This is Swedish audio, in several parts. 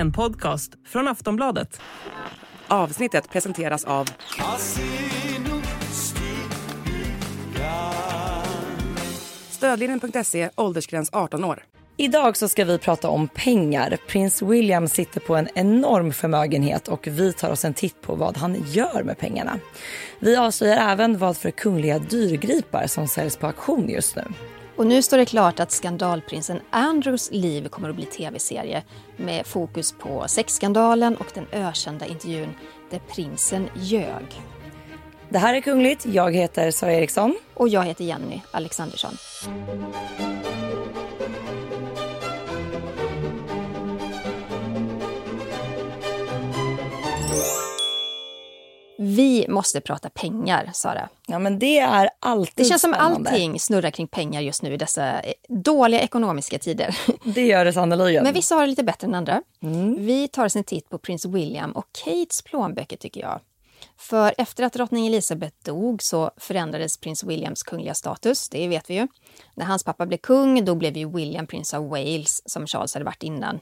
en podcast från Aftonbladet. Avsnittet presenteras av... Stödlinjen.se, åldersgräns 18 år. Idag så ska vi prata om pengar. Prins William sitter på en enorm förmögenhet och vi tar oss en titt på vad han gör med pengarna. Vi avslöjar även vad för kungliga dyrgripar som säljs på auktion just nu. Och nu står det klart att skandalprinsen Andrews liv kommer att bli tv-serie med fokus på sexskandalen och den ökända intervjun där prinsen ljög. Det här är Kungligt. Jag heter Sara Eriksson. Och jag heter Jenny Alexandersson. Vi måste prata pengar, Sara. Ja, men det är alltid Det känns spännande. som allting snurrar kring pengar just nu i dessa eh, dåliga ekonomiska tider. Det gör det sannerligen. Men vissa har det lite bättre än andra. Vi tar oss en titt på prins William och Kates plånböcker tycker jag. För efter att drottning Elizabeth dog så förändrades prins Williams kungliga status, det vet vi ju. När hans pappa blev kung, då blev ju William prins av Wales, som Charles hade varit innan.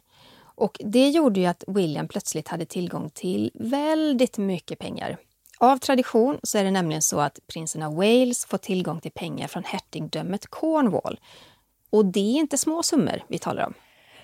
Och det gjorde ju att William plötsligt hade tillgång till väldigt mycket pengar. Av tradition så är det nämligen så att prinsen av Wales får tillgång till pengar från hertigdömet Cornwall. Och det är inte små summor vi talar om.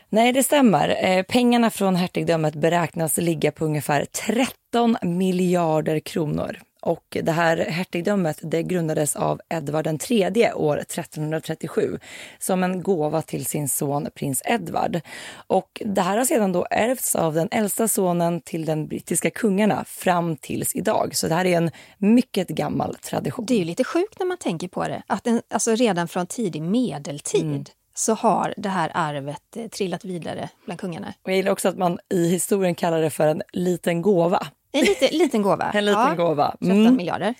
Nej, det stämmer. Eh, pengarna från hertigdömet beräknas ligga på ungefär 13 miljarder kronor. Och det här hertigdömet det grundades av Edvard III år 1337 som en gåva till sin son prins Edvard. Och det här har sedan då ärvts av den äldsta sonen till den brittiska kungarna fram tills idag. Så det här är en mycket gammal tradition. Det är lite sjukt när man tänker på det. Att en, alltså redan från tidig medeltid så har det här arvet eh, trillat vidare bland kungarna. Och jag gillar också att man i historien kallar det för en liten gåva. En lite, liten gåva. En liten gåva. 13 Mm. miljarder.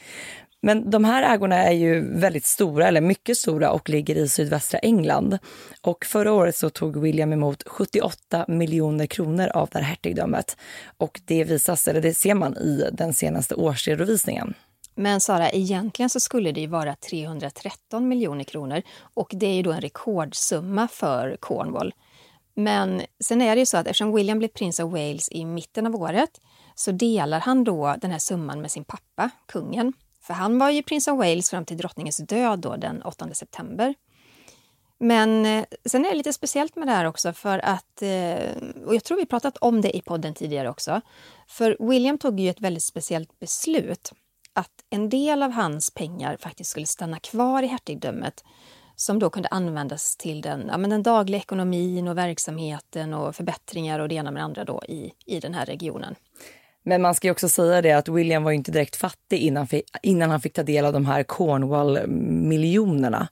Men de här ägorna är ju väldigt stora, eller mycket stora och ligger i sydvästra England. Och förra året så tog William emot 78 miljoner kronor av det här hertigdömet. Och det visas, eller det ser man i den senaste årsredovisningen. Men Sara, egentligen så skulle det ju vara 313 miljoner kronor och det är ju då en rekordsumma för Cornwall. Men sen är det ju så att eftersom William blev prins av Wales i mitten av året så delar han då den här summan med sin pappa, kungen. För han var ju prins av Wales fram till drottningens död då, den 8 september. Men eh, sen är det lite speciellt med det här också för att, eh, och jag tror vi pratat om det i podden tidigare också, för William tog ju ett väldigt speciellt beslut att en del av hans pengar faktiskt skulle stanna kvar i hertigdömet som då kunde användas till den, ja, men den dagliga ekonomin och verksamheten och förbättringar och det ena med det andra då i, i den här regionen. Men man ska ju också säga det att William var ju inte direkt fattig innan, innan han fick ta del av de här Cornwall-miljonerna.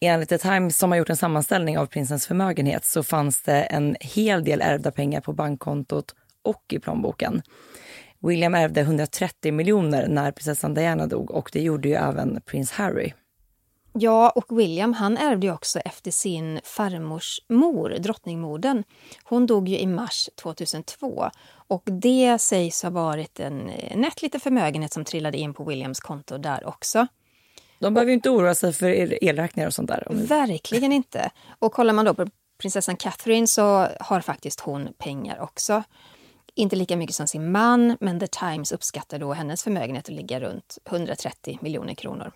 Enligt The Times som har gjort en sammanställning av prinsens förmögenhet så fanns det en hel del ärvda pengar på bankkontot och i plånboken. William ärvde 130 miljoner när prinsessan Diana dog och det gjorde ju även prins Harry. Ja, och William han ärvde ju också efter sin farmors mor, drottningmodern. Hon dog ju i mars 2002 och det sägs ha varit en nätt lite förmögenhet som trillade in på Williams konto där också. De behöver ju inte oroa sig för elräkningar och sånt där. Verkligen inte. Och kollar man då på prinsessan Catherine så har faktiskt hon pengar också. Inte lika mycket som sin man, men The Times uppskattar då hennes förmögenhet att ligga runt 130 miljoner kronor.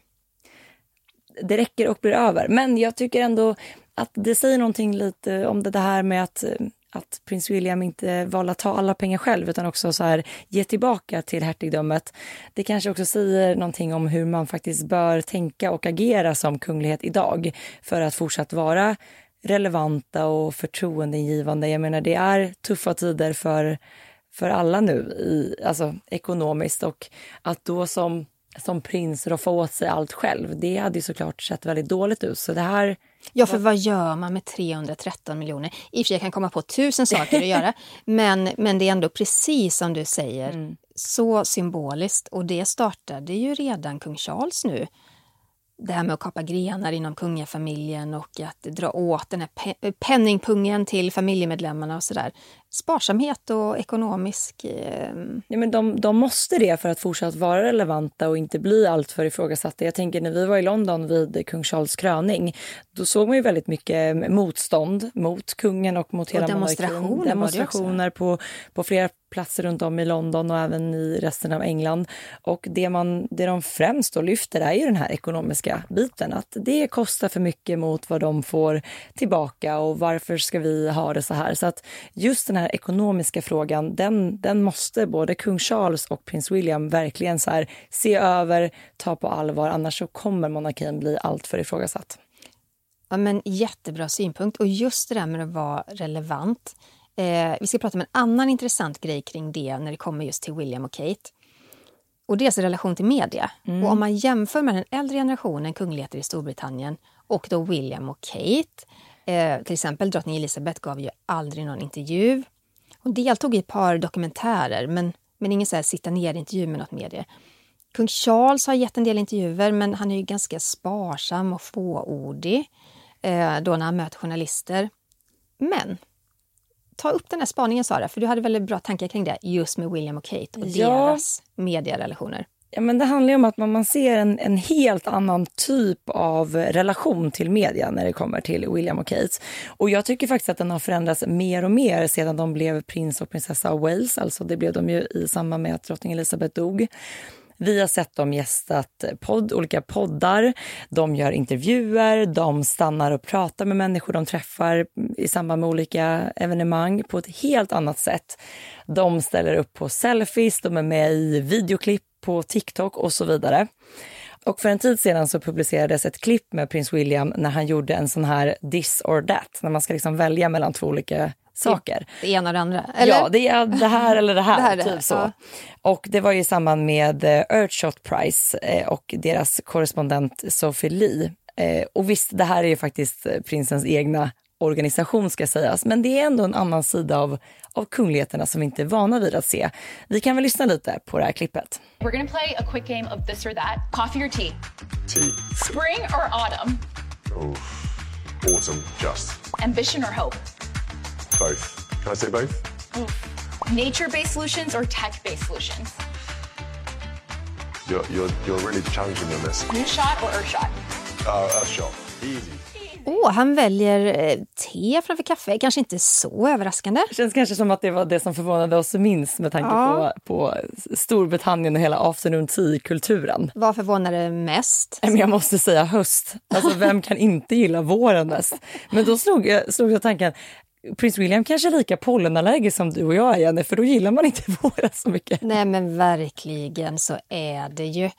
Det räcker och blir över. Men jag tycker ändå att det säger någonting lite om det här med att, eh, att prins William inte valde att ta alla pengar själv utan också så här ge tillbaka till hertigdömet. Det kanske också säger någonting om hur man faktiskt bör tänka och agera som kunglighet idag för att fortsatt vara relevanta och förtroendeingivande. Jag menar, det är tuffa tider för, för alla nu, i, alltså ekonomiskt. Och att då som, som prins roffa åt sig allt själv, det hade ju såklart sett väldigt dåligt ut. Så det här... Ja, för vad gör man med 313 miljoner? I och för sig kan komma på tusen saker att göra, men, men det är ändå precis som du säger, Mm. så symboliskt. Och det startade ju redan kung Charles nu det här med att kapa grenar inom kungafamiljen och att dra åt den här pe penningpungen till familjemedlemmarna och sådär. Sparsamhet och ekonomisk... Eh... Ja, men de, de måste det för att fortsatt vara relevanta och inte bli alltför ifrågasatta. Jag tänker när vi var i London vid kung Charles kröning, då såg man ju väldigt mycket motstånd mot kungen och mot hela och demonstrationer, demonstrationer på, på flera platser runt om i London och även i resten av England. Och det, man, det de främst då lyfter är ju den här ekonomiska biten. Att det kostar för mycket mot vad de får tillbaka och varför ska vi ha det så här? Så att just den här ekonomiska frågan, den, den måste både kung Charles och prins William verkligen så här, se över, ta på allvar. Annars så kommer monarkin bli alltför ifrågasatt. Ja, men jättebra synpunkt. Och just det där med att vara relevant. Eh, vi ska prata om en annan intressant grej kring det när det kommer just till William och Kate. Och deras relation till media. Mm. Och om man jämför med den äldre generationen kungligheter i Storbritannien och då William och Kate. Eh, till exempel drottning Elizabeth gav ju aldrig någon intervju. Hon deltog i ett par dokumentärer men, men ingen så här sitta ner-intervju med något medie. Kung Charles har gett en del intervjuer men han är ju ganska sparsam och fåordig eh, då när han möter journalister. Men ta upp den här spaningen Sara, för du hade väldigt bra tankar kring det just med William och Kate och ja. deras medierelationer. Ja, men det handlar om att man, man ser en, en helt annan typ av relation till media när det kommer till William och Kate. Och jag tycker faktiskt att den har förändrats mer och mer sedan de blev prins och prinsessa av Wales. Alltså det blev de ju i samband med att drottning Elizabeth dog. Vi har sett dem gästat podd, olika poddar. De gör intervjuer, de stannar och pratar med människor de träffar i samband med olika evenemang på ett helt annat sätt. De ställer upp på selfies, de är med i videoklipp på TikTok och så vidare. Och för en tid sedan så publicerades ett klipp med prins William när han gjorde en sån här this or that, när man ska liksom välja mellan två olika saker. Det ena och det andra? Eller? Ja, det är det här eller det här. det här typ det. så. Ja. Och det var i samband med eh, Earthshot Prize eh, och deras korrespondent Sophie Lee. Eh, och visst, det här är ju faktiskt prinsens egna organisation ska sägas, men det är ändå en annan sida av, av kungligheterna som vi inte är vana vid att se. Vi kan väl lyssna lite på det här klippet. We're gonna play a quick game of this or that. Coffee or tea? Tea. Spring or autumn? Oh, autumn, just. Ambition or hope? Both. Can I say both? Mm. Nature-based solutions or tech-based solutions? You're, you're, you're really challenging me on this. New shot or earth shot? Uh, earth shot. Easy. Oh, han väljer eh, te framför kaffe. Kanske inte så överraskande. Det känns kanske som att det var det som förvånade oss minst med tanke ja. på, på Storbritannien och hela afternoon tea-kulturen. Vad förvånade mest? jag måste säga höst. Alltså, vem kan inte gilla våren mest? Men då slog jag, slog jag tanken, prins William kanske är lika pollenallergisk som du och jag är, Jenny, för då gillar man inte våren så mycket. Nej, men verkligen så är det ju.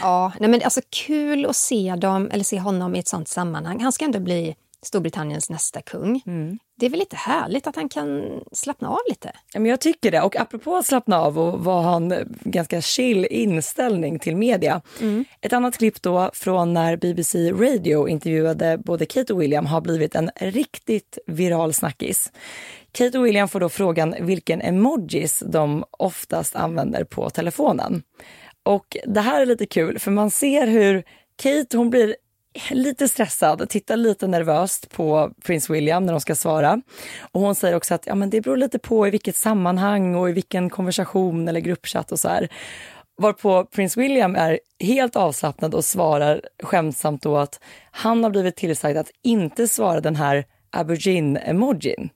Ja, nej, men alltså kul att se dem, eller se honom i ett sånt sammanhang. Han ska ändå bli Storbritanniens nästa kung. Mm. Det är väl lite härligt att han kan slappna av lite? Ja, men jag tycker det. Och apropå att slappna av och vad han ganska chill inställning till media. Mm. Ett annat klipp då från när BBC Radio intervjuade både Kate och William har blivit en riktigt viral snackis. Kate och William får då frågan vilken emojis de oftast använder på telefonen. Och det här är lite kul för man ser hur Kate hon blir lite stressad, tittar lite nervöst på prins William när de ska svara. Och hon säger också att ja, men det beror lite på i vilket sammanhang och i vilken konversation eller gruppchatt och så här. Varpå prins William är helt avslappnad och svarar skämtsamt då att han har blivit tillsagd att inte svara den här aubergine-emojin.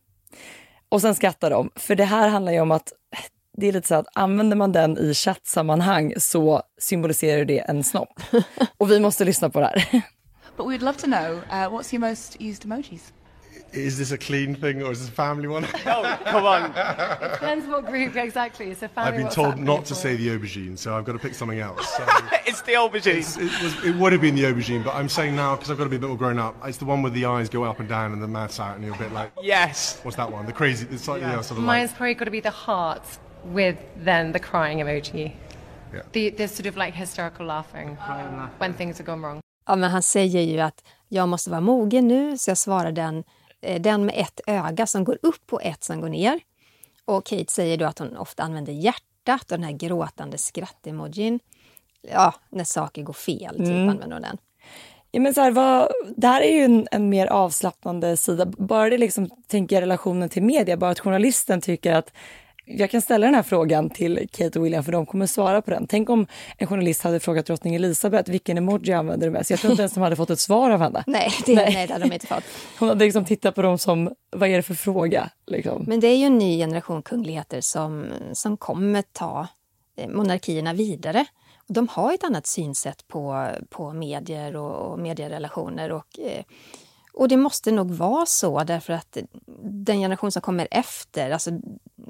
Och sen skrattar de, för det här handlar ju om att det är lite så att använder man den i chattsammanhang så symboliserar det en snopp. Och vi måste lyssna på det här. But we'd love to know uh, what's your most used emojis? Is this a clean thing or is this a family one? oh, come on. it depends what group exactly. It's a family. I've been told not to say the aubergine, so I've got to pick something else. So it's the aubergine. It's, it, was, it would have been the aubergine, but I'm saying now because I've got to be a bit more grown up. It's the one with the eyes go up and down and the mouth's out, and you're a bit like, yes. What's that one? The crazy. It's like, yeah. you know, sort of Mine's like, probably got to be the heart with then the crying emoji. Yeah. The, the sort of like hysterical laughing when things have gone wrong. Ja, men han säger ju att jag måste vara mogen nu, så jag svarar den, eh, den med ett öga som går upp och ett som går ner. Och Kate säger då att hon ofta använder hjärtat och den här gråtande skratt-emojin. Ja, när saker går fel, typ mm. använder hon den. Ja, men så här, vad, det här är ju en, en, mer avslappnande sida. Bara det liksom, tänker jag relationen till media, bara att journalisten tycker att jag kan ställa den här frågan till Kate och William för de kommer svara på den. Tänk om en journalist hade frågat drottning Elizabeth vilken emoji använder du mest? Jag tror inte ens de hade fått ett svar av henne. nej, det, nej. nej, det hade de inte fått. Hon hade liksom tittat på dem som, vad är det för fråga? Liksom. Men det är ju en ny generation kungligheter som, som kommer ta eh, monarkierna vidare. De har ett annat synsätt på, på medier och, och medierelationer. Och, eh, och det måste nog vara så därför att den generation som kommer efter, alltså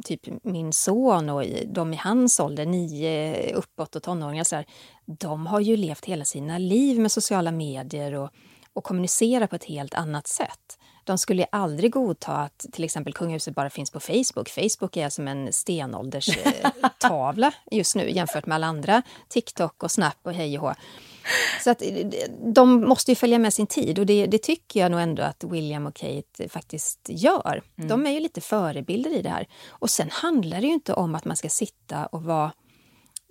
typ min son och de i hans ålder, nio uppåt och tonåringar, så här, de har ju levt hela sina liv med sociala medier och, och kommunicerar på ett helt annat sätt. De skulle aldrig godta att till exempel kungahuset bara finns på Facebook. Facebook är som en stenålderstavla just nu jämfört med alla andra TikTok och Snap och hej och hå. Så att de måste ju följa med sin tid och det, det, tycker jag nog ändå att William och Kate faktiskt gör. Mm. De är ju lite förebilder i det här. Och sen handlar det ju inte om att man ska sitta och vara,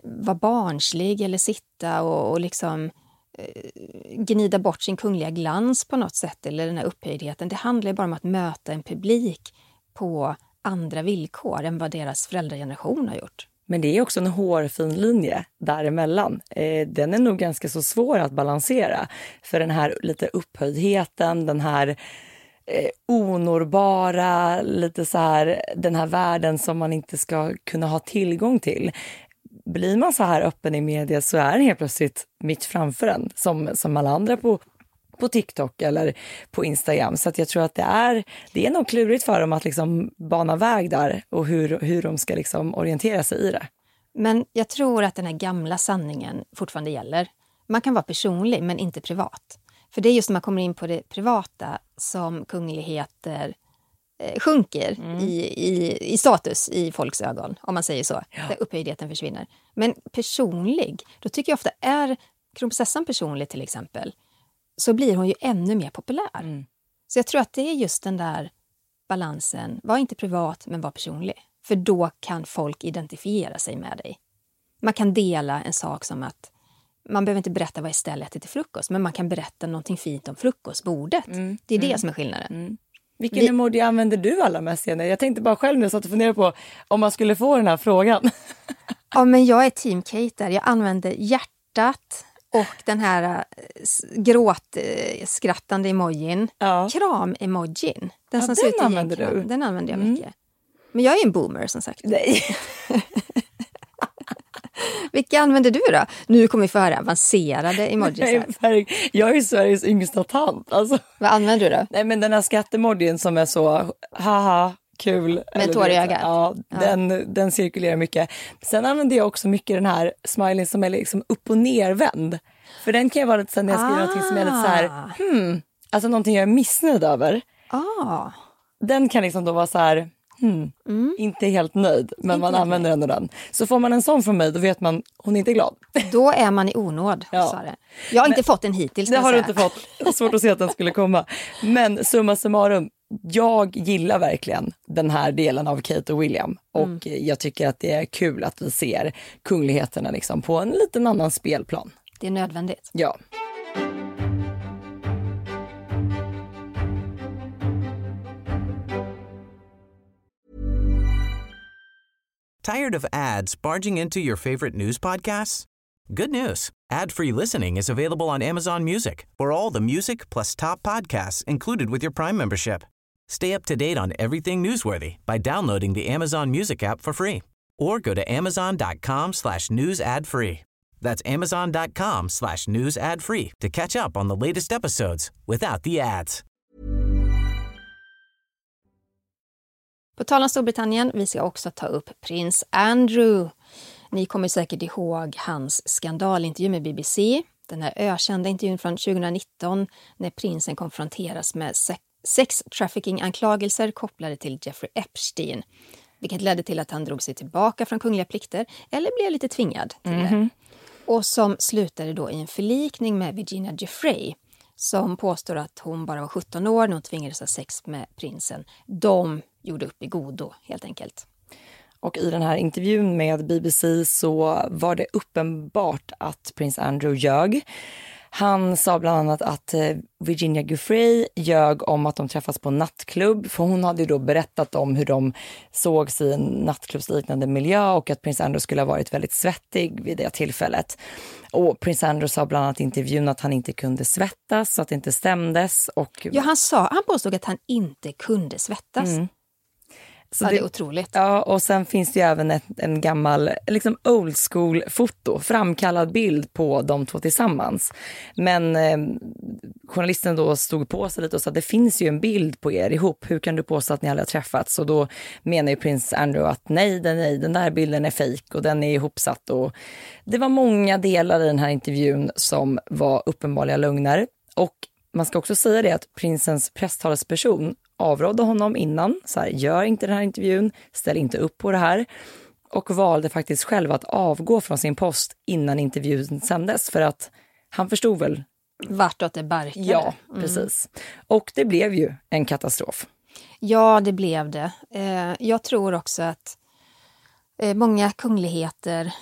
vara barnslig eller sitta och, och liksom eh, gnida bort sin kungliga glans på något sätt eller den här upphöjdheten. Det handlar bara om att möta en publik på andra villkor än vad deras föräldrageneration har gjort. Men det är också en hårfin linje däremellan. Eh, den är nog ganska så svår att balansera. För den här lite upphöjdheten, den här eh, onorbara, lite så här, den här världen som man inte ska kunna ha tillgång till. Blir man så här öppen i media så är den helt plötsligt mitt framför en, som, som alla andra på, på TikTok eller på Instagram. Så att jag tror att det är, det är nog klurigt för dem att liksom bana väg där och hur, hur de ska liksom orientera sig i det. Men jag tror att den här gamla sanningen fortfarande gäller. Man kan vara personlig, men inte privat. För det är just när man kommer in på det privata som kungligheter eh, sjunker mm. i, i, i, status i folks ögon, om man säger så. Ja. Där upphöjdheten försvinner. Men personlig, då tycker jag ofta, är kronprinsessan personlig till exempel, så blir hon ju ännu mer populär. Mm. Så jag tror att det är just den där balansen. Var inte privat, men var personlig. För då kan folk identifiera sig med dig. Man kan dela en sak som att man behöver inte berätta vad Estelle äter till frukost, men man kan berätta någonting fint om frukostbordet. Mm. Det är det mm. som är skillnaden. Mm. Vilken Vi... emoji använder du allra mest, Jenny? Jag tänkte bara själv nu så att funderade på om man skulle få den här frågan. ja, men jag är team Kate där. Jag använder hjärtat, och den här äh, gråtskrattande emojin. Ja. Kram-emojin. Den ja, som den använder du? Den använder jag mm. mycket. Men jag är en boomer som sagt. Nej. Vilka använder du då? Nu kommer vi få höra avancerade emojis. Nej, jag är Sveriges yngsta tant. Alltså. Vad använder du då? Nej, men den här skattemojin som är så haha kul. Med tår i ögat? Ja, ja, Den, den cirkulerar mycket. Sen använder jag också mycket den här smileyn som är liksom upp och nervänd. För den kan jag vara lite när jag skriver ah. någonting som är lite så här, ah. hmm, alltså någonting jag är missnöjd över. Ah. Den kan liksom då vara så här, hmm, mm. inte helt nöjd, men inte man använder ändå den. Så får man en sån från mig, då vet man hon är inte glad. Då är man i onåd. Ja. Jag har inte men, fått den hittills. Det har du inte fått. Svårt att se att den skulle komma. Men summa summarum, jag gillar verkligen den här delen av Kate och William och mm. jag tycker att det är kul att vi ser kungligheterna liksom på en liten annan spelplan. Det är nödvändigt. Ja. Tired of ads barging into your favorite news podcasts? Good news. Ad-free listening is available on Amazon Music for all the music plus top podcasts included with your Prime membership. Stay up to date on everything newsworthy by downloading the Amazon Music app for free or go to amazon.com slash news ad free. That's amazon.com slash news ad free to catch up on the latest episodes without the ads. På tal om Storbritannien, vi ska också ta upp prins Andrew. Ni kommer säkert ihåg hans skandalintervju med BBC. Den här ökända intervjun från 2019 när prinsen konfronteras med sex trafficking-anklagelser kopplade till Jeffrey Epstein vilket ledde till att han drog sig tillbaka från kungliga plikter eller blev lite tvingad till mm -hmm. det. Mhm. Och som slutade då i en förlikning med Virginia Giuffre som påstår att hon bara var 17 år när hon tvingades ha sex med prinsen. De gjorde upp i godo, helt enkelt. Och i den här intervjun med BBC så var det uppenbart att prins Andrew ljög. Han sa bland annat att eh, Virginia Giuffre ljög om att de träffas på nattklubb, för hon hade då berättat om hur de sågs i en nattklubbsliknande miljö och att prins Andrew skulle ha varit väldigt svettig vid det tillfället. Och prins Andrew sa bland annat i intervjun att han inte kunde svettas, så att det inte stämdes. Och... Ja, han, sa, han påstod att han inte kunde svettas. Mm. Så ja, det, är otroligt. Ja, och sen finns det ju även ett, en gammal liksom old school-foto, framkallad bild på de två tillsammans. Men eh, journalisten då stod på sig lite och sa det finns ju en bild på er ihop, hur kan du påstå att ni aldrig har träffats? Och då menar ju prins Andrew att nej, den, nej, den där bilden är fejk och den är ihopsatt. Och det var många delar i den här intervjun som var uppenbarliga lögner. Och man ska också säga det att prinsens presstalesperson avrådde honom innan, så här, gör inte den här intervjun, ställ inte upp på det här och valde faktiskt själv att avgå från sin post innan intervjun sändes för att han förstod väl vartåt det barkade. Ja, mm. precis. Och det blev ju en katastrof. Ja, det blev det. Eh, jag tror också att eh, många kungligheter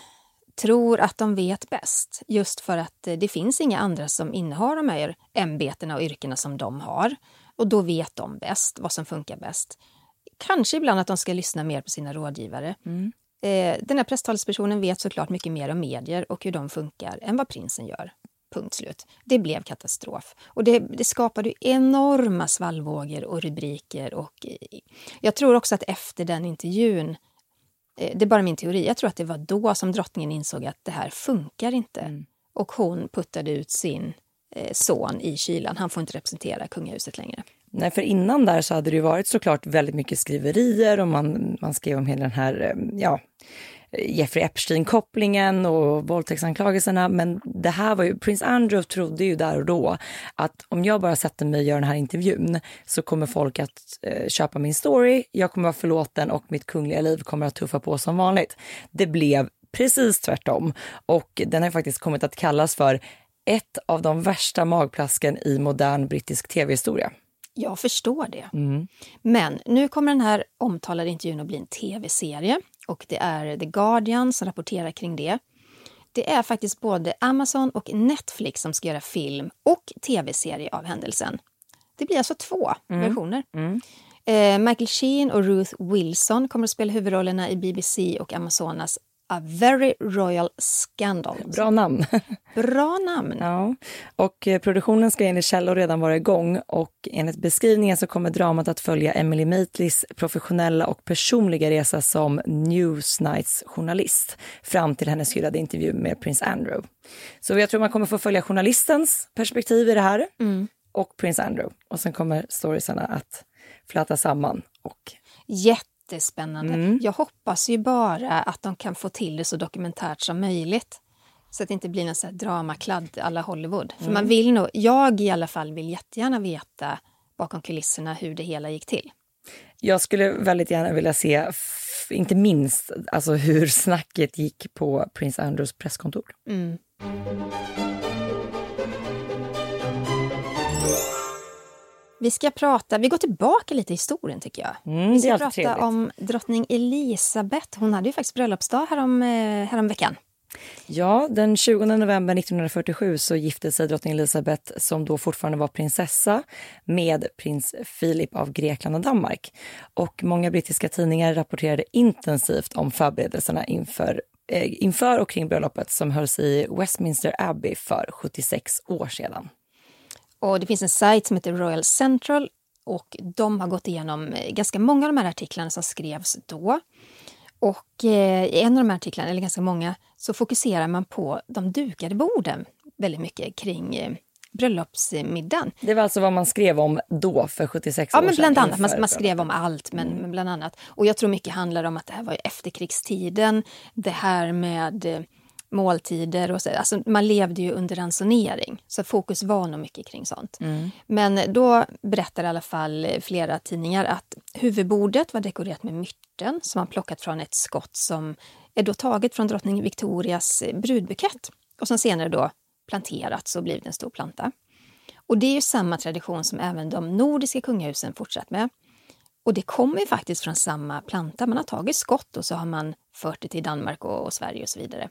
tror att de vet bäst, just för att eh, det finns inga andra som innehar de här ämbetena och yrkena som de har. Och då vet de bäst vad som funkar bäst. Kanske ibland att de ska lyssna mer på sina rådgivare. Mm. Eh, den här presstalespersonen vet såklart mycket mer om medier och hur de funkar än vad prinsen gör. Punkt slut. Det blev katastrof. Och det, det skapade enorma svallvågor och rubriker. Och, eh, jag tror också att efter den intervjun, eh, det är bara min teori, jag tror att det var då som drottningen insåg att det här funkar inte. Mm. Och hon puttade ut sin Eh, son i kylan. Han får inte representera kungahuset längre. Nej, för innan där så hade det ju varit såklart väldigt mycket skriverier och man, man skrev om hela den här, eh, ja, Jeffrey Epstein-kopplingen och våldtäktsanklagelserna. Men det här var ju, prins Andrew trodde ju där och då att om jag bara sätter mig och gör den här intervjun så kommer folk att eh, köpa min story, jag kommer vara förlåten och mitt kungliga liv kommer att tuffa på som vanligt. Det blev precis tvärtom och den har faktiskt kommit att kallas för ett av de värsta magplasken i modern brittisk tv-historia. Jag förstår det. Mm. Men nu kommer den här omtalade intervjun att bli en tv-serie och det är The Guardian som rapporterar kring det. Det är faktiskt både Amazon och Netflix som ska göra film och tv-serie av händelsen. Det blir alltså två mm. versioner. Mm. Eh, Michael Sheen och Ruth Wilson kommer att spela huvudrollerna i BBC och Amazonas A Very Royal Scandal. Bra namn. Bra namn. Ja. Och eh, produktionen ska enligt källor redan vara igång och enligt beskrivningen så kommer dramat att följa Emily Maitleys professionella och personliga resa som Newsnights journalist fram till hennes hyllade intervju med prins Andrew. Så jag tror man kommer få följa journalistens perspektiv i det här mm. och prins Andrew. Och sen kommer storiesarna att fläta samman och Jätte jättespännande. Mm. Jag hoppas ju bara att de kan få till det så dokumentärt som möjligt. Så att det inte blir någon dramakladd alla Hollywood. För mm. man vill nog, jag i alla fall vill jättegärna veta bakom kulisserna hur det hela gick till. Jag skulle väldigt gärna vilja se, inte minst, alltså hur snacket gick på prins Andrews presskontor. Mm. Vi ska prata, vi går tillbaka lite i historien tycker jag. Mm, vi ska prata trevligt. om drottning Elisabeth. Hon hade ju faktiskt bröllopsdag härom, eh, härom veckan. Ja, den 20 november 1947 så gifte sig drottning Elisabeth, som då fortfarande var prinsessa, med prins Philip av Grekland och Danmark. Och många brittiska tidningar rapporterade intensivt om förberedelserna inför, eh, inför och kring bröllopet som hölls i Westminster Abbey för 76 år sedan. Och det finns en sajt som heter Royal Central och de har gått igenom eh, ganska många av de här artiklarna som skrevs då. Och eh, i en av de här artiklarna, eller ganska många, så fokuserar man på de dukade borden väldigt mycket kring eh, bröllopsmiddagen. Det var alltså vad man skrev om då, för 76 ja, år men bland sedan. Annat. Man, man, skrev om allt, men, mm. men, bland annat. Och jag tror mycket handlar om att det här var efterkrigstiden. Det här med måltider och så. Alltså man levde ju under ransonering, så fokus var nog mycket kring sånt. Mm. Men då berättar i alla fall flera tidningar att huvudbordet var dekorerat med myrten som man plockat från ett skott som är då taget från drottning Victorias brudbukett och som senare då planterats och blivit en stor planta. Och det är ju samma tradition som även de nordiska kungahusen fortsatt med. Och det kommer ju faktiskt från samma planta. Man har tagit skott och så har man fört det till Danmark och, och Sverige och så vidare.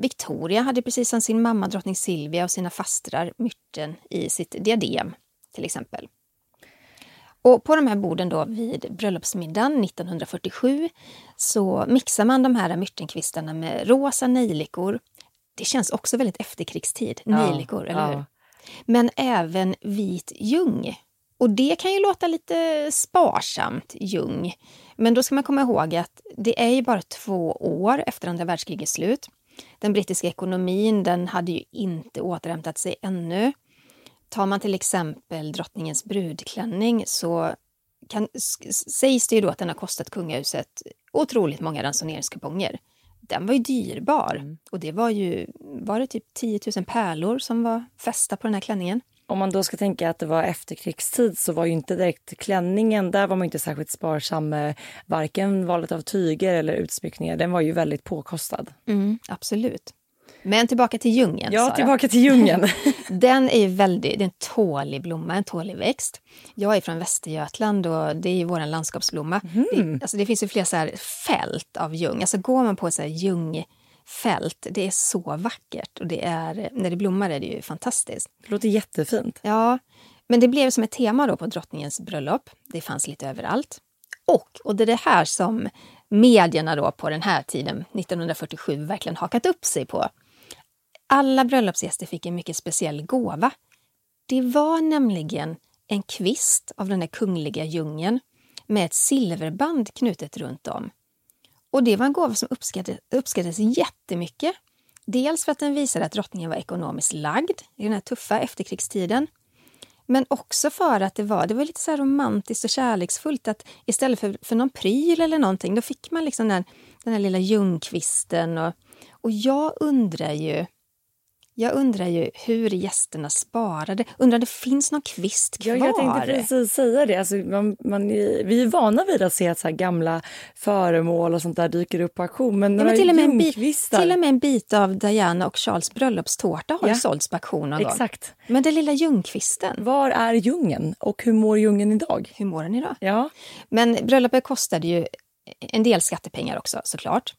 Victoria hade precis som sin mamma drottning Silvia och sina fastrar myrten i sitt diadem till exempel. Och på de här borden då vid bröllopsmiddagen 1947 så mixar man de här myrtenkvistarna med rosa nejlikor. Det känns också väldigt efterkrigstid, Ja, nejlikor, eller ja. hur? Men även vit ljung. Och det kan ju låta lite sparsamt, ljung. Men då ska man komma ihåg att det är ju bara två år efter andra världskrigets slut. Den brittiska ekonomin den hade ju inte återhämtat sig ännu. Tar man till exempel drottningens brudklänning så kan, sägs det ju då att den har kostat kungahuset otroligt många ransoneringskuponger. Den var ju dyrbar och det var ju var det typ 10 000 pärlor som var fästa på den här klänningen. Om man då ska tänka att det var efterkrigstid så var ju inte direkt klänningen, där var man inte särskilt sparsam med varken valet av tyger eller utsmyckningar. Den var ju väldigt påkostad. Mm, absolut. Men tillbaka till ljungen. Ja, Sara. tillbaka till djungeln. Den är ju väldigt, det är en tålig blomma, en tålig växt. Jag är från Västergötland och det är ju vår landskapsblomma. Det, alltså det finns ju flera så här fält av ljung. Alltså går man på så här ljungfält, det är så vackert och det är, när det blommar är det ju fantastiskt. Det låter jättefint. Ja, men det blev som ett tema då på drottningens bröllop. Det fanns lite överallt. Och, och det är det här som medierna då på den här tiden, 1947, verkligen hakat upp sig på. Alla bröllopsgäster fick en mycket speciell gåva. Det var nämligen en kvist av den där kungliga djungeln med ett silverband knutet runt om. Och det var en gåva som uppskattades, uppskattades jättemycket. Dels för att den visade att drottningen var ekonomiskt lagd i den här tuffa efterkrigstiden. Men också för att det var, det var lite så här romantiskt och kärleksfullt att istället för, för någon pryl eller någonting, då fick man liksom den, den här lilla ljungkvisten. Och, och jag undrar ju jag undrar ju hur gästerna sparade. Undrar det finns någon kvist kvar? Ja, jag tänkte precis säga det. Alltså, man, man, vi är vana vid att se att så här gamla föremål och sånt där dyker upp på auktion. Men, Ja, men till, och med en bit, till och med en bit av Diana och Charles bröllopstårta har Ja. sålts på auktion någon gång. Exakt. Men den lilla ljungkvisten, Var är djungeln och hur mår djungeln idag? hur mår den idag? Ja, Men bröllopet kostade ju en del skattepengar också såklart.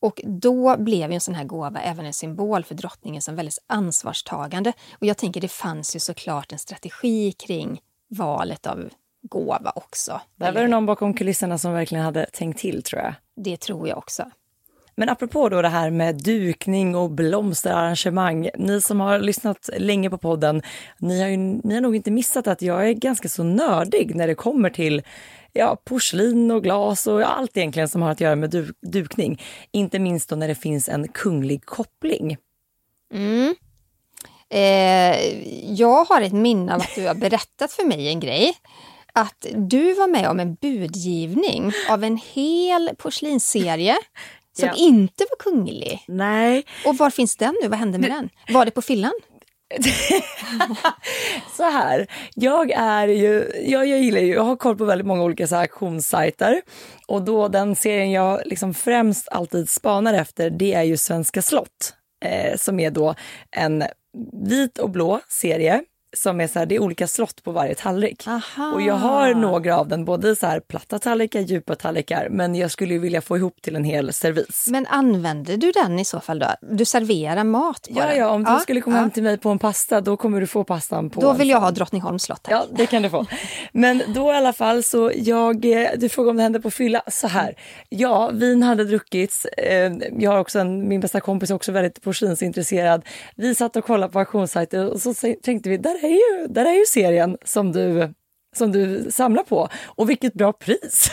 Och då blev ju en sån här gåva även en symbol för drottningen som väldigt ansvarstagande. Och jag tänker det fanns ju såklart en strategi kring valet av gåva också. där var det någon bakom kulisserna som verkligen hade tänkt till tror jag. Det tror jag också. Men apropå då det här med dukning och blomsterarrangemang. Ni som har lyssnat länge på podden, ni har, ju, ni har nog inte missat att jag är ganska så nördig när det kommer till ja, porslin och glas och allt egentligen som har att göra med du, dukning. Inte minst då när det finns en kunglig koppling. Mm. Eh, jag har ett minne av att du har berättat för mig en grej. Att du var med om en budgivning av en hel porslinsserie som Ja. inte var kunglig. Nej, Och var finns den nu? Vad hände med den? Var det på fyllan? så här. Jag är ju, jag, jag gillar ju, jag har koll på väldigt många olika så här auktionssajter och då den serien jag liksom främst alltid spanar efter det är ju Svenska slott eh, som är då en vit och blå serie som är så här, det är olika slott på varje tallrik. Aha. Och jag har några av den, både så här platta tallrikar, djupa tallrikar, men jag skulle ju vilja få ihop till en hel servis. Men använder du den i så fall då? Du serverar mat på Ja, den? ja, om du skulle komma ja. hem till mig på en pasta, då kommer du få pastan på Då en vill jag ha Drottningholms slott. tack. Ja, det kan du få. Men då i alla fall så jag, eh, du frågar om det hände på fylla. Så här, ja, vin hade druckits. Eh, Jag har också en, min bästa kompis är också väldigt porslinsintresserad. Vi satt och kollade på auktionssajter och så tänkte vi, där är ju, där är ju serien som du, som du samlar på. Och vilket bra pris!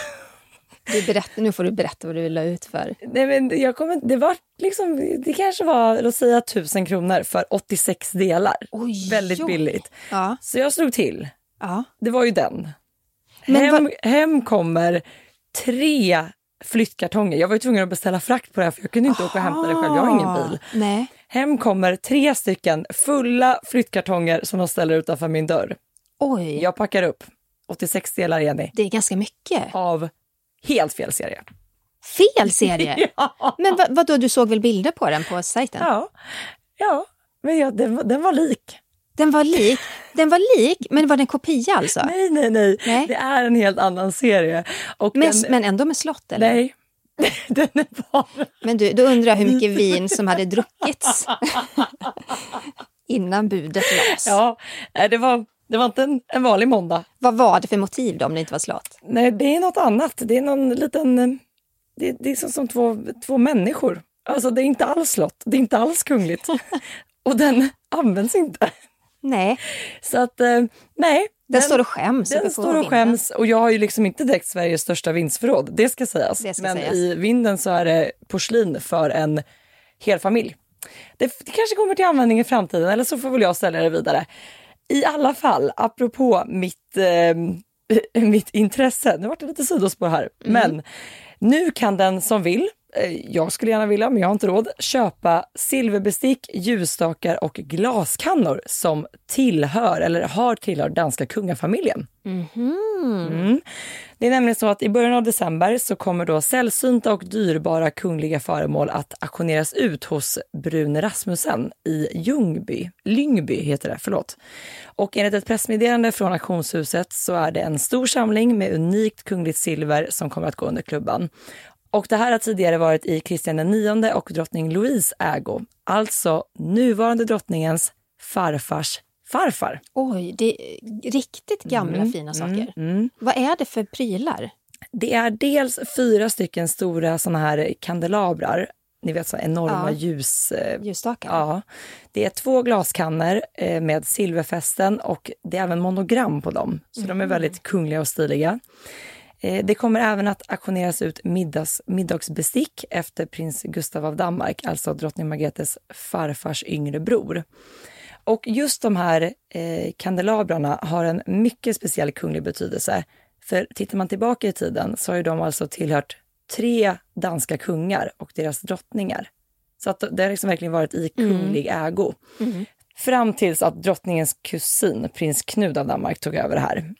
Du berättar, nu får du berätta vad du la ut för. Nej, men jag kommer, det var liksom, det kanske var, låt säga tusen kronor för 86 delar. Oj, Väldigt oj. billigt. Ja. Så jag slog till. ja. Det var ju den. Men hem, hem kommer tre flyttkartonger. Jag var ju tvungen att beställa frakt på det här för jag kunde inte åka och hämta det själv. Jag har ingen bil. Nej. Hem kommer tre stycken fulla flyttkartonger som de ställer utanför min dörr. Oj, Jag packar upp 86 delar Jenny det är ganska mycket. av helt fel serie. Fel serie! Men vad, vadå, du såg väl bilder på den på sajten? Ja, ja. men ja, den, var- den var lik. Den var lik, den var lik, men var det en kopia alltså? Nej, nej, nej, Nej. Det är en helt annan serie. Och Men, den, men ändå med slott eller? Nej, den är bara... Men du, då undrar jag hur mycket vin som hade druckits innan budet lades. Ja, det var, det var inte en, en vanlig måndag. Vad var det för motiv då, om det inte var slat? Nej, det är något annat. Det är någon liten... eh, Det, det är som, som två, två människor. Alltså det är inte alls slott, det är inte alls kungligt. Och den används inte. Nej, Så att, eh, nej. Den, står och skäms. Den står och skäms och jag har ju liksom inte direkt Sveriges största vindsförråd, det ska sägas. Det ska Men sägas. i vinden så är det porslin för en hel familj. Det, det kanske kommer till användning i framtiden eller så får väl jag sälja det vidare. I alla fall, apropå mitt, eh, mitt intresse, nu vart det lite sidospår här, Mm. men nu kan den som vill, jag skulle gärna vilja men jag har inte råd, köpa silverbestick, ljusstakar och glaskannor som tillhör eller har tillhört danska kungafamiljen. Mm. Det är nämligen så att i början av december så kommer då sällsynta och dyrbara kungliga föremål att auktioneras ut hos Brune Rasmussen i Ljungby. Lyngby heter det, förlåt. Och enligt ett pressmeddelande från auktionshuset så är det en stor samling med unikt kungligt silver som kommer att gå under klubban. Och det här har tidigare varit i Kristian IX och drottning Louise ägo, alltså nuvarande drottningens farfars farfar. Oj, det är riktigt gamla Mm, fina saker. Vad är det för prylar? Det är dels fyra stycken stora såna här kandelabrar, ni vet så enorma Ja. ljus... eh, Ljusstakar? Ja. Det är två glaskannor eh, med silverfästen och det är även monogram på dem. Så de är väldigt kungliga och stiliga. Eh, Det kommer även att auktioneras ut middags, middagsbestick efter prins Gustav av Danmark, alltså drottning Margretes farfars yngre bror. Och just de här eh, kandelabrarna har en mycket speciell kunglig betydelse. För tittar man tillbaka i tiden så har de alltså tillhört tre danska kungar och deras drottningar. Så att det har liksom verkligen varit i kunglig ägo. Fram tills att drottningens kusin, prins Knud av Danmark, tog över det här.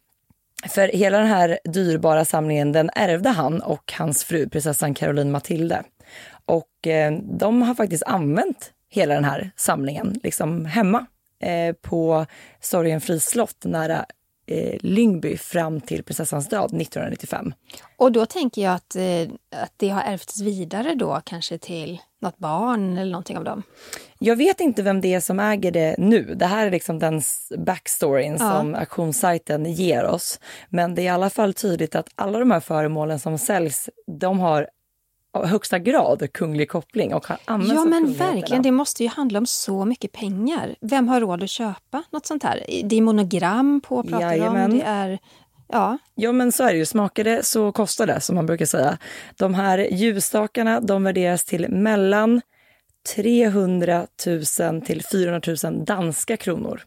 För hela den här dyrbara samlingen den ärvde han och hans fru, prinsessan Caroline Matilde. Och eh, de har faktiskt använt hela den här samlingen liksom hemma eh, på Sorgenfri slott nära eh, Lyngby fram till prinsessans död 1995. Och då tänker jag att, eh, att det har ärvts vidare då kanske till något barn eller någonting av dem. Jag vet inte vem det är som äger det nu. Det här är liksom den backstoryn Ja. som auktionssajten ger oss. Men det är i alla fall tydligt att alla de här föremålen som säljs, de har högsta grad kunglig koppling och har Ja men verkligen, det måste ju handla om så mycket pengar. Vem har råd att köpa något sånt här? Det är monogram på pratar om. Det är, ja, Ja men så är det ju, smakar det så kostar det som man brukar säga. De här ljusstakarna de värderas till mellan 300 000 till 400 000 danska kronor.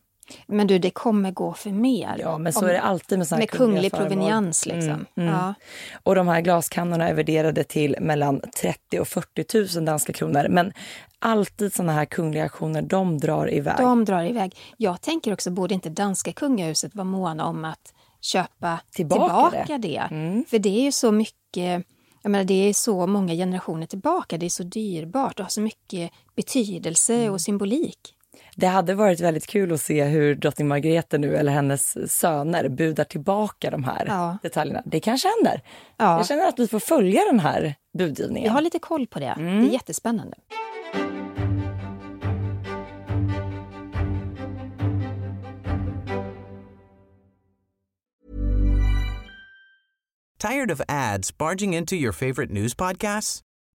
Men du det kommer gå för mer. Ja men så Om- är det alltid med här Med kunglig proveniens liksom. Mm, mm. Ja. Och de här glaskannorna är värderade till mellan 30 och 40 000 danska kronor. Men alltid såna här kungliga auktioner, de drar iväg. De drar iväg. Jag tänker också, borde inte danska kungahuset vara måna om att köpa Tillbaka tillbaka, det. det? För det är ju så mycket, jag menar, det är så många generationer tillbaka, det är så dyrbart och har så mycket betydelse och symbolik. Det hade varit väldigt kul att se hur drottning Margrethe nu, eller hennes söner, budar tillbaka de här Ja. detaljerna. Det kanske händer. Ja. Jag känner att vi får följa den här budgivningen. Jag har lite koll på det. Det är jättespännande. Tired of ads barging into your favorite news podcasts?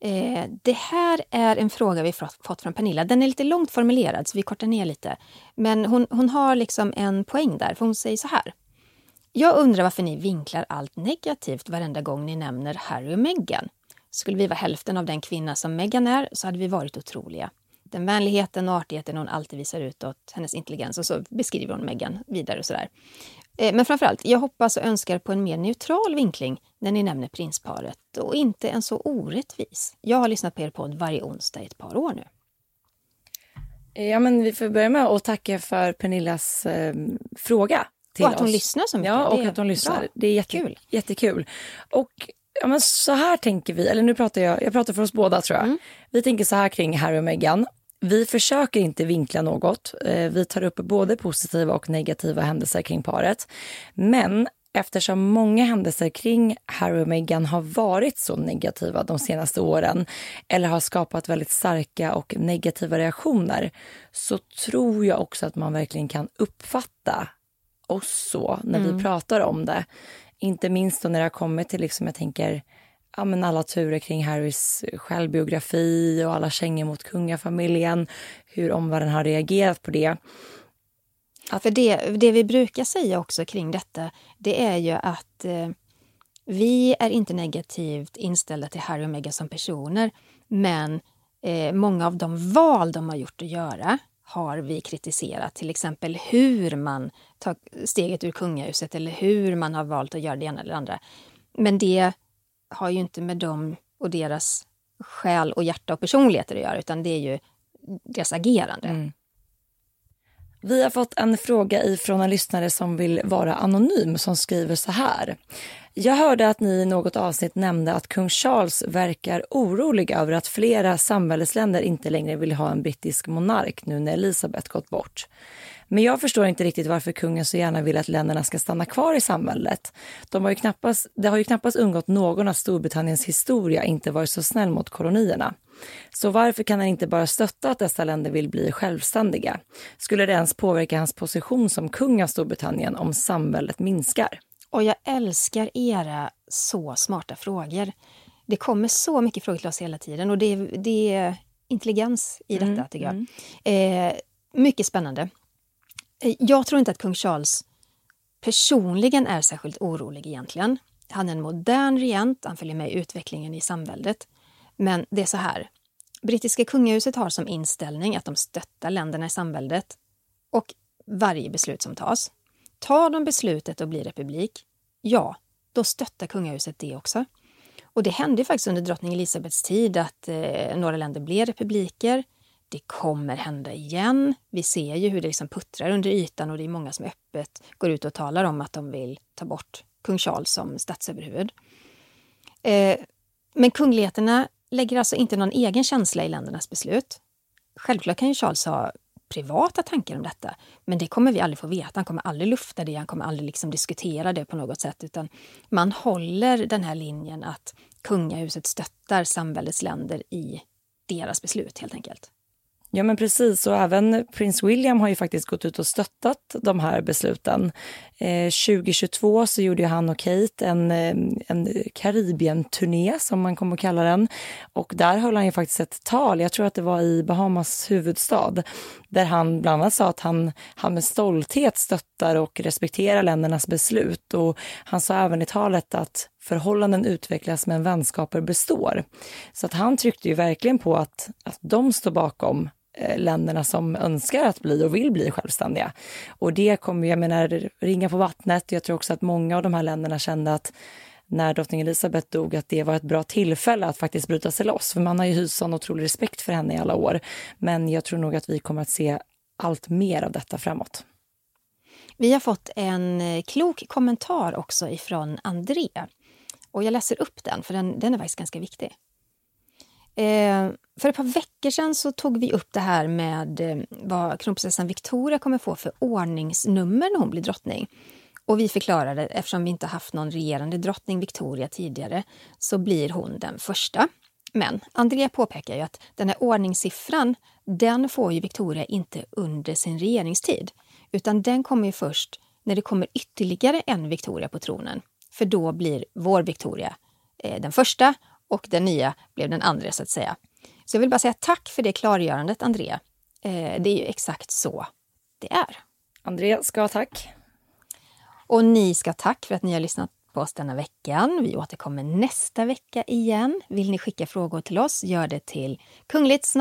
Eh, det här är en fråga vi fått fått från Pernilla. Den är lite långt formulerad, så vi kortar ner lite. Men hon, hon har liksom en poäng där, för hon säger så här. Jag undrar varför ni vinklar allt negativt varenda gång ni nämner Harry och Meghan. Skulle vi vara hälften av den kvinna som Meghan är så hade vi varit otroliga den vänligheten och artigheten hon alltid visar utåt, hennes intelligens och så beskriver hon Meghan vidare och sådär. Eh, men framförallt, jag hoppas och önskar på en mer neutral vinkling när ni nämner prinsparet och inte en så orättvis. Jag har lyssnat på er podd varje onsdag i ett par år nu. Ja, men vi får börja med att tacka för Pernillas eh, fråga. Till och att hon oss. lyssnar så mycket. Ja, och att hon lyssnar. bra. Det är jättekul. jättekul. Och ja, men så här tänker vi, eller nu pratar jag, jag pratar för oss båda tror jag. Mm. Vi tänker så här kring Harry och Meghan. Vi försöker inte vinkla något. Eh, Vi tar upp både positiva och negativa händelser kring paret. Men eftersom många händelser kring Harry och Meghan har varit så negativa de senaste åren eller har skapat väldigt starka och negativa reaktioner så tror jag också att man verkligen kan uppfatta oss så när Mm. vi pratar om det. Inte minst när det har kommit till, liksom, jag tänker, ja, men alla turer kring Harrys självbiografi och alla kängor mot kungafamiljen, hur omvärlden har reagerat på det. För det, det vi brukar säga också kring detta, det är ju att eh, vi är inte negativt inställda till Harry och Meghan som personer, men eh, många av de val de har gjort att göra har vi kritiserat. Till exempel hur man tar steget ur kungahuset eller hur man har valt att göra det ena eller det andra. Men det har ju inte med dem och deras själ och hjärta och personligheter att göra, utan det är ju deras agerande. Mm. Vi har fått en fråga ifrån en lyssnare som vill vara anonym som skriver så här. Jag hörde att ni i något avsnitt nämnde att kung Charles verkar orolig över att flera samväldesländer inte längre vill ha en brittisk monark nu när Elisabeth gått bort. Men jag förstår inte riktigt varför kungen så gärna vill att länderna ska stanna kvar i samväldet. De har ju knappast, det har ju knappast undgått någon att Storbritanniens historia inte varit så snäll mot kolonierna. Så varför kan han inte bara stötta att dessa länder vill bli självständiga? Skulle det ens påverka hans position som kung av Storbritannien om samväldet minskar? Och jag älskar era så smarta frågor. Det kommer så mycket frågor till oss hela tiden och det är, det är intelligens i detta, tycker jag. Eh, mycket spännande. Eh, jag tror inte att kung Charles personligen är särskilt orolig egentligen. Han är en modern regent, han följer med i utvecklingen i samväldet. Men det är så här. Brittiska kungahuset har som inställning att de stöttar länderna i samväldet och varje beslut som tas. Tar de beslutet att bli republik, ja, då stöttar kungahuset det också. Och det hände ju faktiskt under drottning Elisabeths tid att eh, några länder blev republiker. Det kommer hända igen. Vi ser ju hur det liksom puttrar under ytan och det är många som öppet går ut och talar om att de vill ta bort kung Charles som statsöverhuvud. Eh, men kungligheterna lägger alltså inte någon egen känsla i ländernas beslut. Självklart kan ju Charles ha privata tankar om detta, men det kommer vi aldrig få veta. Han kommer aldrig lufta det, han kommer aldrig liksom diskutera det på något sätt, utan man håller den här linjen att kungahuset stöttar samväldets länder i deras beslut helt enkelt. Ja men precis och även prins William har ju faktiskt gått ut och stöttat de här besluten. Eh, 2022 så gjorde ju han och Kate en, eh, en Karibien-turné som man kommer att kalla den. Och där höll han ju faktiskt ett tal, jag tror att det var i Bahamas huvudstad, där han bland annat sa att han, han med stolthet stöttar och respekterar ländernas beslut. Och han sa även i talet att förhållanden utvecklas men vänskaper består. Så att han tryckte ju verkligen på att, att de står bakom Eh, länderna som önskar att bli och vill bli självständiga. Och det kommer, jag menar, ringa på vattnet. Jag tror också att många av de här länderna kände att när drottning Elizabeth dog att det var ett bra tillfälle att faktiskt bryta sig loss. För man har ju hyst sån otrolig respekt för henne i alla år. Men jag tror nog att vi kommer att se allt mer av detta framåt. Vi har fått en eh, klok kommentar också ifrån André. Och jag läser upp den, för den, den är faktiskt ganska viktig. Eh, för ett par veckor sedan så tog vi upp det här med eh, vad kronprinsessan Victoria kommer få för ordningsnummer när hon blir drottning. Och vi förklarade, eftersom vi inte haft någon regerande drottning Victoria tidigare, så blir hon den första. Men Andrea påpekar ju att den här ordningssiffran, den får ju Victoria inte under sin regeringstid. Utan den kommer ju först när det kommer ytterligare en Victoria på tronen. För då blir vår Victoria eh, den första och den nya blev den andra så att säga. Så jag vill bara säga tack för det klargörandet Andrea. Eh, det är ju exakt så det är. Andrea ska ha tack. Och ni ska ha tack för att ni har lyssnat på oss denna veckan. Vi återkommer nästa vecka igen. Vill ni skicka frågor till oss, gör det till kungligt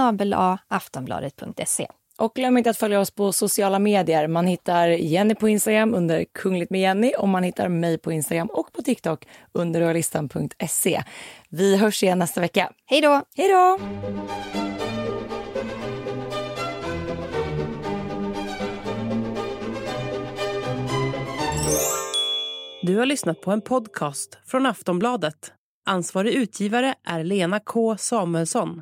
aftonbladet.se. Och glöm inte att följa oss på sociala medier. Man hittar Jenny på Instagram under Kungligt med Jenny och man hittar mig på Instagram och på TikTok under royalistan.se. Vi hörs igen nästa vecka. Hej då! Hej då! Du har lyssnat på en podcast från Aftonbladet. Ansvarig utgivare är Lena K Samuelsson.